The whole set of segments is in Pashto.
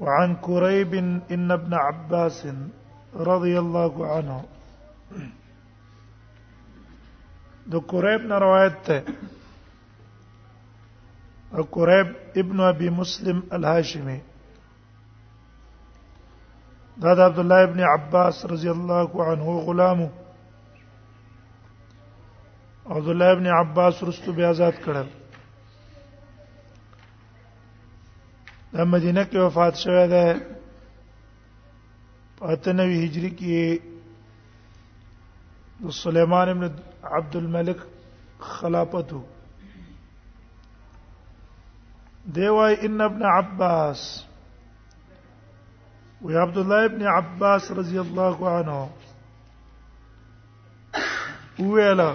وعن كريب ان ابن عباس رضي الله عنه د قریب نه روایت ده قریب ابن ابي مسلم الهاشمي دا د عبد الله ابن عباس رضی الله عنه غلامو عبد الله ابن عباس رستو بیا آزاد کړل د مدینه کې وفات شوه ده پته نوی هجری کې د سليمان ابن عبد الملک خلافتو دی وای ان ابن عباس و عبد الله ابن عباس رضی الله عنه ویلا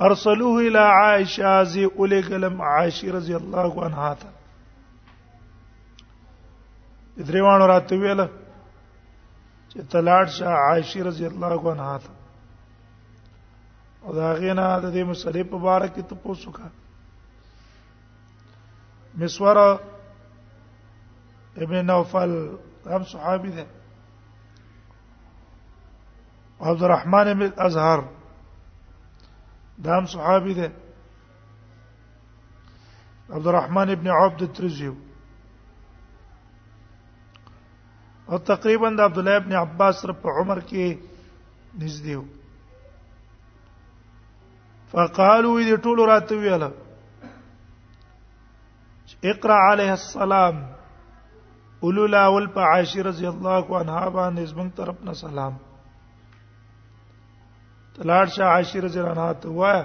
ارسلوه الى عائشه زي اولګلم عائشه رضی الله عنها ته دریوانو راته ویل چې تلاړ شه عائشه رضی الله عنها ته او دا غینا د دې مسلې په اړه کې ته پوښوکا مسور ابن نوفل هم صحابي دی عبد الرحمن بن الازهر دام صحابي ده عبد الرحمن ابن عبد الترزي او تقریبا د عبد الله ابن عباس سره په عمر کې نږدې وو فقالوا دې ټول راته ویاله اقرا علیه السلام اولولا ول په عائشه رضی الله عنها باندې زمنګ طرف نه سلام تلاړ شه عائشه رضی الله عنها ته وای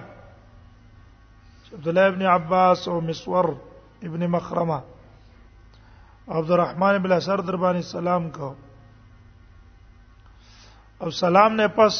عبد الله ابن عباس او مسور ابن مخرمه عبد الرحمن بن اسر در باندې سلام کو او سلام نه پس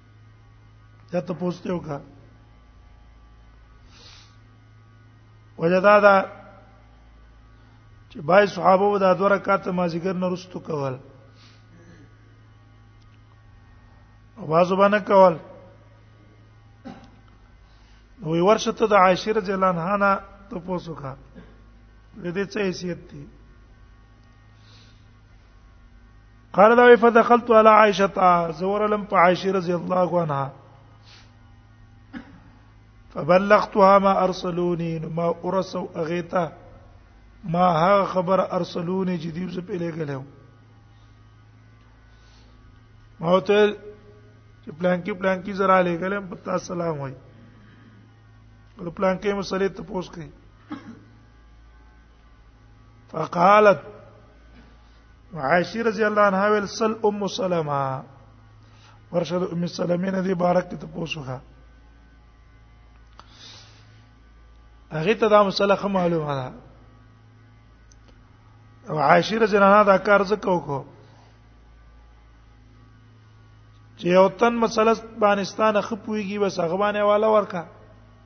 دا ته پوسټ یو کا وجدا دا چې بای صحابه و دا دوه رکعات مازیګر نه رستو کول او بازو باندې کول نو یو ورشه ته د عاشر جلان هانا ته پوسوکا د دې څه حیثیت دی قال دا فدخلت على عائشه زور لم عائشه رضي الله عنها فبلغتها ما ارسلوني ما ارسو اغيتا ما ها خبر ارسلوني چې دیو زپ لګلو ما ته چې پلان کې پلان کې زرا لګلم پتا سلام وای او پلان کې مسلې ته پوس کړئ فقالت عائشه رضی الله عنها ول سل ام سلمہ ورشد ام سلمہ نه دی بارک ته پوسوخه هغه ته دا مسله خه معلومه ده او عائشه رضی الله عنها دا کار زکه وکړو چې یو تن مسله افغانستان خپويږي بس هغه باندې والا ورکا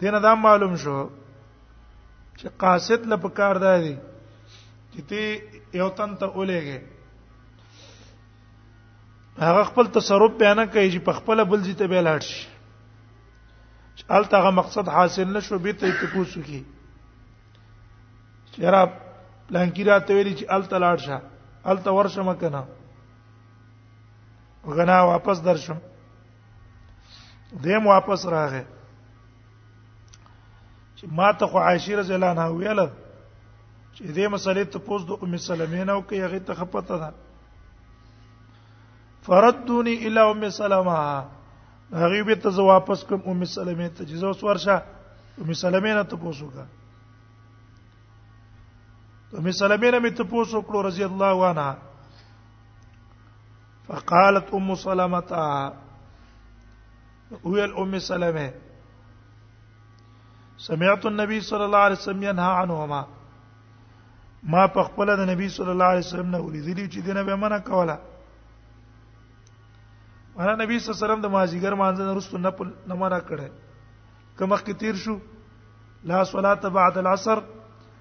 دینه دا معلوم شو چې قاصد له پکار دا دی چې ته یو تن ته اولېږي هغه خپل تصرف بیان کوي چې په خپل بل ځای ته به لاړ شي الته هغه مقصد حاصل نشو به ته تکوسو کی چیرې پلان کې راته ویلي چې الته لاړ شه الته ورشم کنه غنا واپس درشم دیم واپس راغې چې ما ته خو عائشه رضی الله عنها ویل چې دې مسلې ته پوز د ام سلمې نه او کې هغه ته خپته ده فردونی الی ام سلمہ هغه به ته واپس کوم ام سلمې ته چې زوس ورشه ام سلمې نه ته پوسو کا ام سلمې نه مې ته پوسو کړو رضی الله عنها فقالت ام سلمہ هو الام سلمہ سمعت النبي صلى الله عليه وسلم ينهى عنهما ما په خپل د نبی صلی الله علیه وسلم نه ورېدلی چې دینه به منع کوله انا نبی صلی الله علیه وسلم د مازیګر مانځ نه رسو نه پل نه مرا کړه کوم وخت تیر شو لا صلات بعد العصر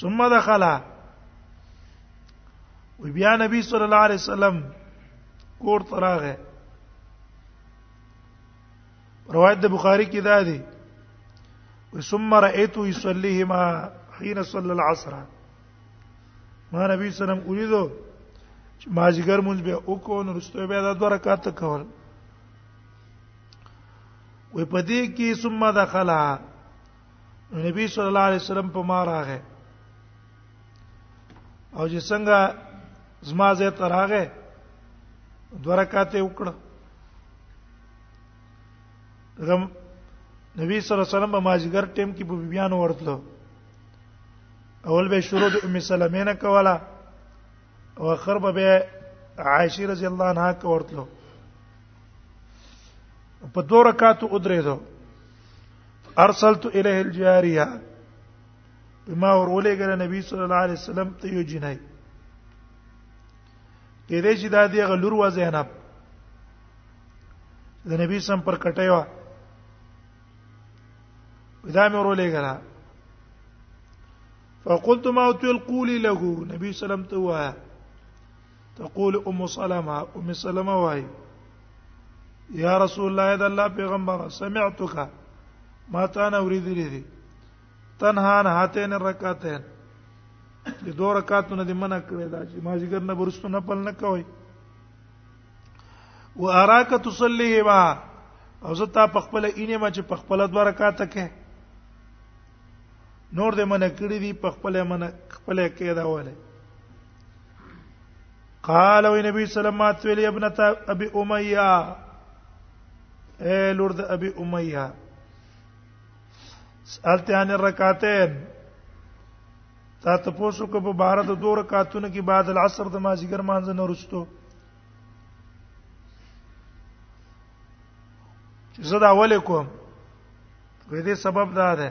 ثم دخل وبیا نبی صلی الله علیه وسلم کور ته راغی روایت د بخاری کې دا دی ثم رأيته يصليهما حين صلى العصر ما نبی صلی الله علیه وسلم ولیدو چې ماجګر مونږ به وکړو نو رسته به دا دوه رکعات کول وې پدې کې ثم دخلها نبی صلی الله علیه وسلم په ما راغې او چې څنګه زما زه ته راغې دوه رکعاته وکړه غم نبی صلی الله علیه وسلم په ماجګر ټیم کې په بیان ورتلو اول به شروع د ام سلمې نه کوله او اخر به عائشه رضی الله عنها کا ورتلو په دوه رکعاتو ودرېدو ارسلت الیه الجاریه بما ورولې ګره نبی صلی الله علیه وسلم ته یو جنای کې دې چې دا دی غلور و زینب د نبی سم پر کټه و دا مې ورولې ګره فقلت ما تلقولي له نبی صلی الله علیه وسلم ته وایي تقول ام سلمہ ام سلمہ وای یا رسول الله د الله پیغمبر سمعتک ما تا نه اوریدلې دي تنها نه هاتین رکعتین د دوه رکعاتونو د منع کړی دا چې ما ذکر نه برستو نه پل نه کوي و اراک تصلی ما او زه تا په خپل اینه ما چې په خپل دوه رکعات کې نور دې منع کړی دي په خپل منع خپل کې دا وله قال او نبی سلام عليه وسلم ابنته ابي اميه اے لور د ابي اميه سالته ان رکعتين تا ته پوسو کو په بار د دوه رکعاتونو کې بعد العصر د مازیګر مانځ نه رسټو زه دا ولې کوم وې دې سبب دا ده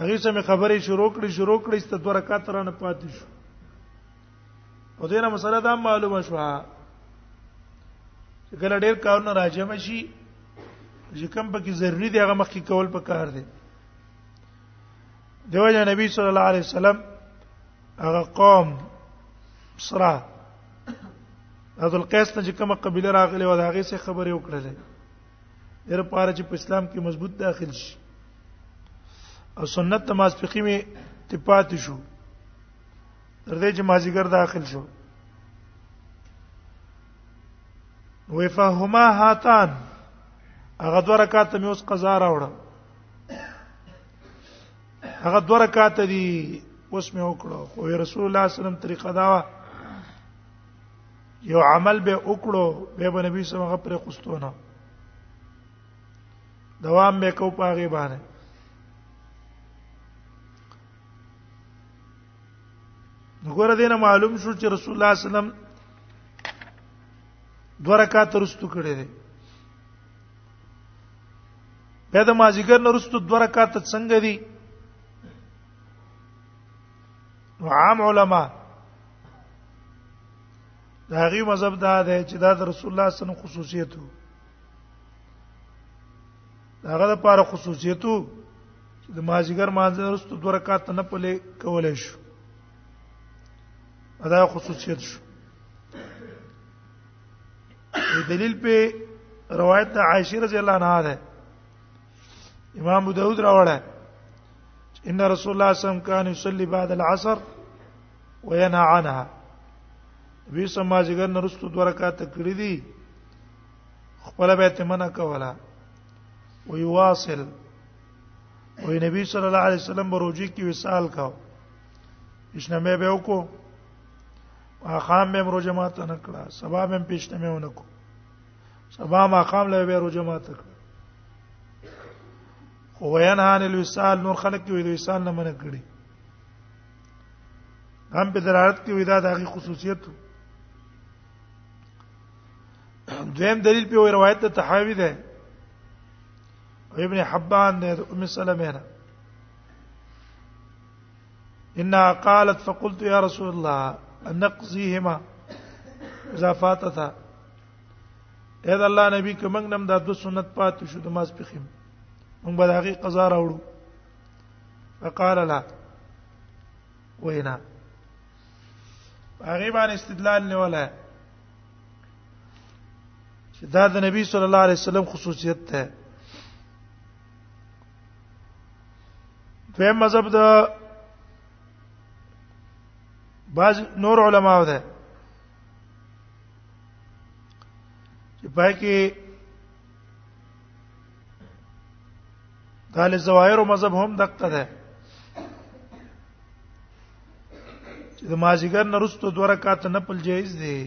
هغه سم خبرې شروع کړې شروع کړې ست دوه رکعات را نه پاتې شو په دې نه مسله دا معلومه شو چې کله ډېر کارونه راجم شي چې کم پکې ضروری دی هغه مخکې کول پکار دی دیو جن نبی صلی الله علیه وسلم هغه قوم سره ذل قیس ته چې کومه قبيله راغلي و دا هغه څه خبرې وکړلې دې لپاره چې په اسلام کې مضبوط داخل شي او سنت نماز فقې می تپات شو تر دې چې مازیګر داخل شو وفهما هاتان هغه دوه رکعات مې اوس قضا راوړه هغه دوه رکعات دي اوس مې وکړو خو رسول الله صلی الله علیه وسلم طریقه دا و یو عمل به وکړو به به نبی صلی الله علیه وسلم پر قستونه دوام به کو پاغه باندې وګوره دینه معلوم شو چې رسول الله صلی الله علیه وسلم دوه رکعات رستو کړي دي به د مازیګر نرستو دوه رکعات څنګه دي نو عام علما دا هغه مذهب دا دی چې دا د رسول الله صلی الله علیه وسلم خصوصیت وو هغه لپاره خصوصیت وو چې د ماجیګر مانځه وروسته دوه رکعات نه پلي کولای شو دا خصوصیت شو دلیل په روایت عائشه رضی الله عنها ده امام ابو داود راوړه ان رسول الله صلی الله علیه وسلم کان یصلی بعد العصر وینها عنها وی سما جګر نرستو دوه رکعات کړی دي خپل به ته منع کوله ويواصل وی نبی صلی الله علیه وسلم بروجی کی وصال کا اشنمه به وکړو اخام به مروجه ماته نکړه سبا به پښتنه ونه کو سبا ما قام له بیرو جماعت خو ویان هان الوصال نور خلق کې وې د وصال نه منع کړي هم په درارت کې وې دا د هغه خصوصیت دویم دلیل په روایت ته تحاوی ده ابن حبان ده ام سلمہ نه انها قالت فقلت يا رسول الله ان نقضيهما اذا فاتتا اې دا الله نبی کومنګ نم دا دو سنت پات شو د ماس پخیم موږ به هغه قضا راوړو فقال لا وینا هغه باندې استدلال نه ولا چې دا د نبی صلی الله علیه وسلم خصوصیت ده په مذهب د بعض نور علماو ده چې پای کې دال زوایر مذهب هم دقه ده چې د مازیګر نرستو دوه رکعات نه پل جایز دي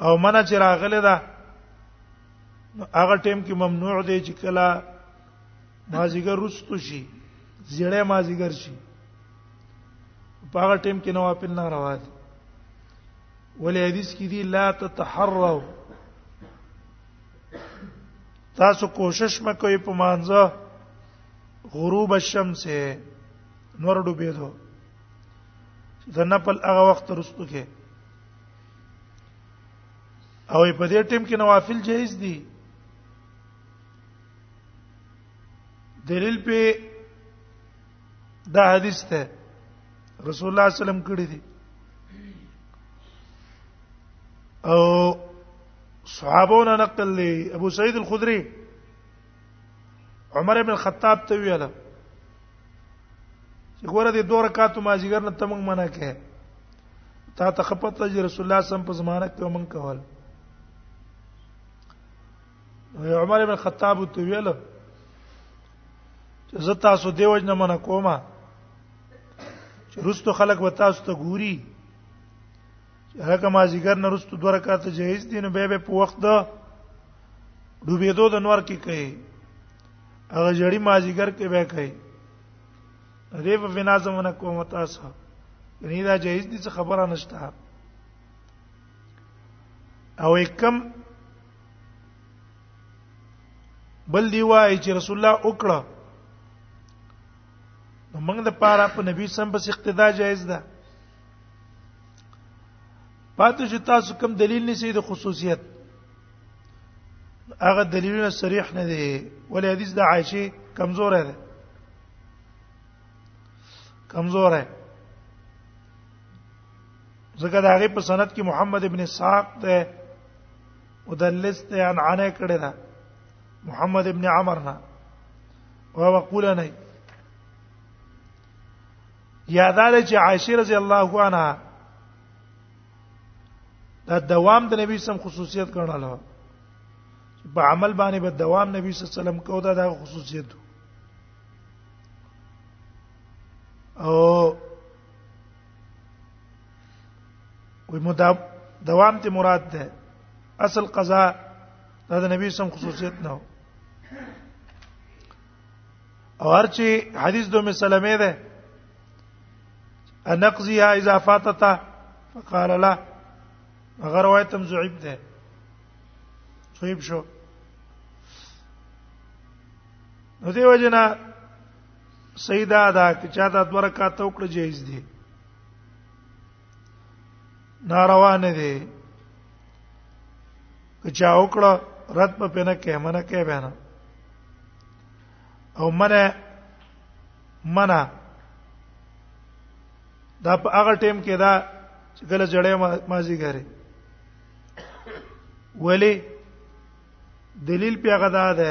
او منه چې راغله ده هغه ټیم کې ممنوع دی چې کله مازیګر رستو شي زیړې مازیګر شي په هغه ټیم کې نوافل نه روات ولې حدیث کې دی لا تتحروا تاسو کوشش مکوئ په مانځه غروب الشمس نور ډوبېدو د نپل هغه وخت رسو کې او په دې ټیم کې نوافل جایز دي دلیل په دا حدیث ته رسول الله صلی الله علیه وسلم کړی دی او صحابونه نقل لي ابو سعيد الخدري عمر ابن الخطاب ته ویل چې ګوره دې دوه رکعات ما جګر نه تمنګ منع کړي تا ته خپت چې رسول الله سم په زمانه کې ومن کول عمر ابن الخطاب ته ویل چې زه تاسو دیوج نه من کومه چې رستو خلک و تاسو ته ګوري چې هغه ما زیګر نه رستو دوه رکعات جهیز دي نو به به په وخت ده ډوبېدو د نور کې کوي هغه جړی ما زیګر کې به کوي دې په بنا زمونه کوم تاسو یعنی دا جهیز دي څه خبره نشته او کم بل دی وای چې رسول الله وکړه نو موږ د پاره په نبی سم پس اقتدا جایز ده پاتې چې تاسو کوم دلیل نسی د خصوصیت هغه دلیلونه صریح نه دي ولې حدیث د عائشه کمزور ده کمزور ده ځکه دا غي په سند کې محمد ابن اسحاق ده مدلس ته عن عنه کړه دا محمد ابن عمر نه او وقول نه یاداله چې عائشه رضی الله عنها دا دوام د نبی سم خصوصیت ګڼل و په عمل باندې به دوام نبی صلی الله علیه وسلم کو دا د خصوصیت او وي مدام دوام ته مراد ده اصل قضا دا د نبی سم خصوصیت نه او هرچی حدیث دوه مسلمه ده انقضیها اذا فاتت فقال لا هغه روایت هم ضعیف ده صحیح شو نو دی وجنا سیدا دا چې چا دا دوه رکعات وکړه جایز دي ناروا نه دي که چا وکړه رد په پنه کې منه کې بهنه او منه منه دا په هغه ټیم کې دا چې کله جړې مازی ګره ولی دلیل پیغه دا ده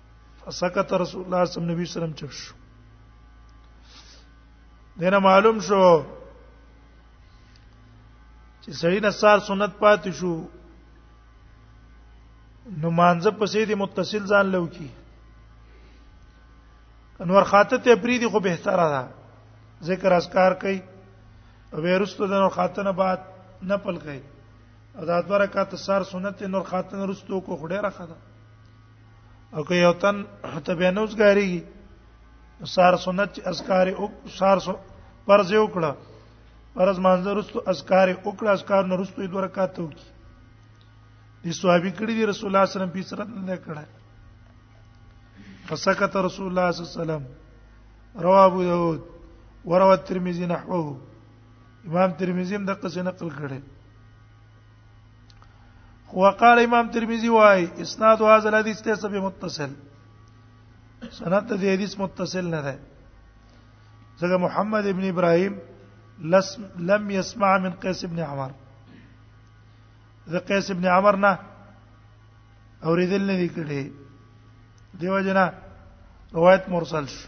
فسکت رسول الله صلی الله علیه وسلم چپ شو دنه معلوم شو چې سړی نه سار سنت پاتې شو نو مانزه پسې دې متصل ځان لو کی انور خاطر ته پریدي خو به تر ده ذکر اسکار کوي او ورستو د نور خاطر نه بعد نه پل کوي او دا دوه رکعات سار سنت نور خاطر رستو کو خډه راخه ده او که یو تن ته به نوز غاریږي سار سنت چې اذکار او سار فرض یو کړه فرض مانځه رستو اذکار او کړه اذکار نه رستو دوه رکعات وکړي دي صحابي کړي دي رسول الله صلی الله علیه وسلم په سرت نه کړه فسكت رسول الله صلی الله علیه وسلم رواه ابو داود وروى الترمذي نحوه امام ترمذی هم د قصې نقل کړي وقال امام ترمذی وای اسناد هذا الحديث ليس بمتصل سند دې حدیث متصل نه ده ځکه محمد ابن ابراهيم لم يسمع من قيس ابن عمر ذا قيس ابن عمر نه اوریدل نه دي کړي دیو جنا روایت مرسل شو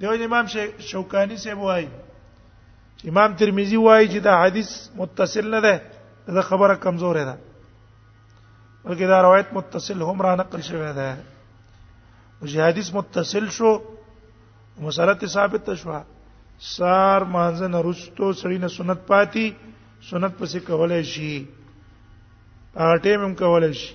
دیو امام شوکانی سے وای امام ترمذی وای چې دا حدیث متصل نه ده دا خبره کمزوره ده بلکې دا روایت متصل هم را نقل شوی ده چې حدیث متصل شو مسله ته ثابت شو سار مانځ نه رستو سړی نه سنت پاتی سنت پسې کولای شي اټه مم کولای شي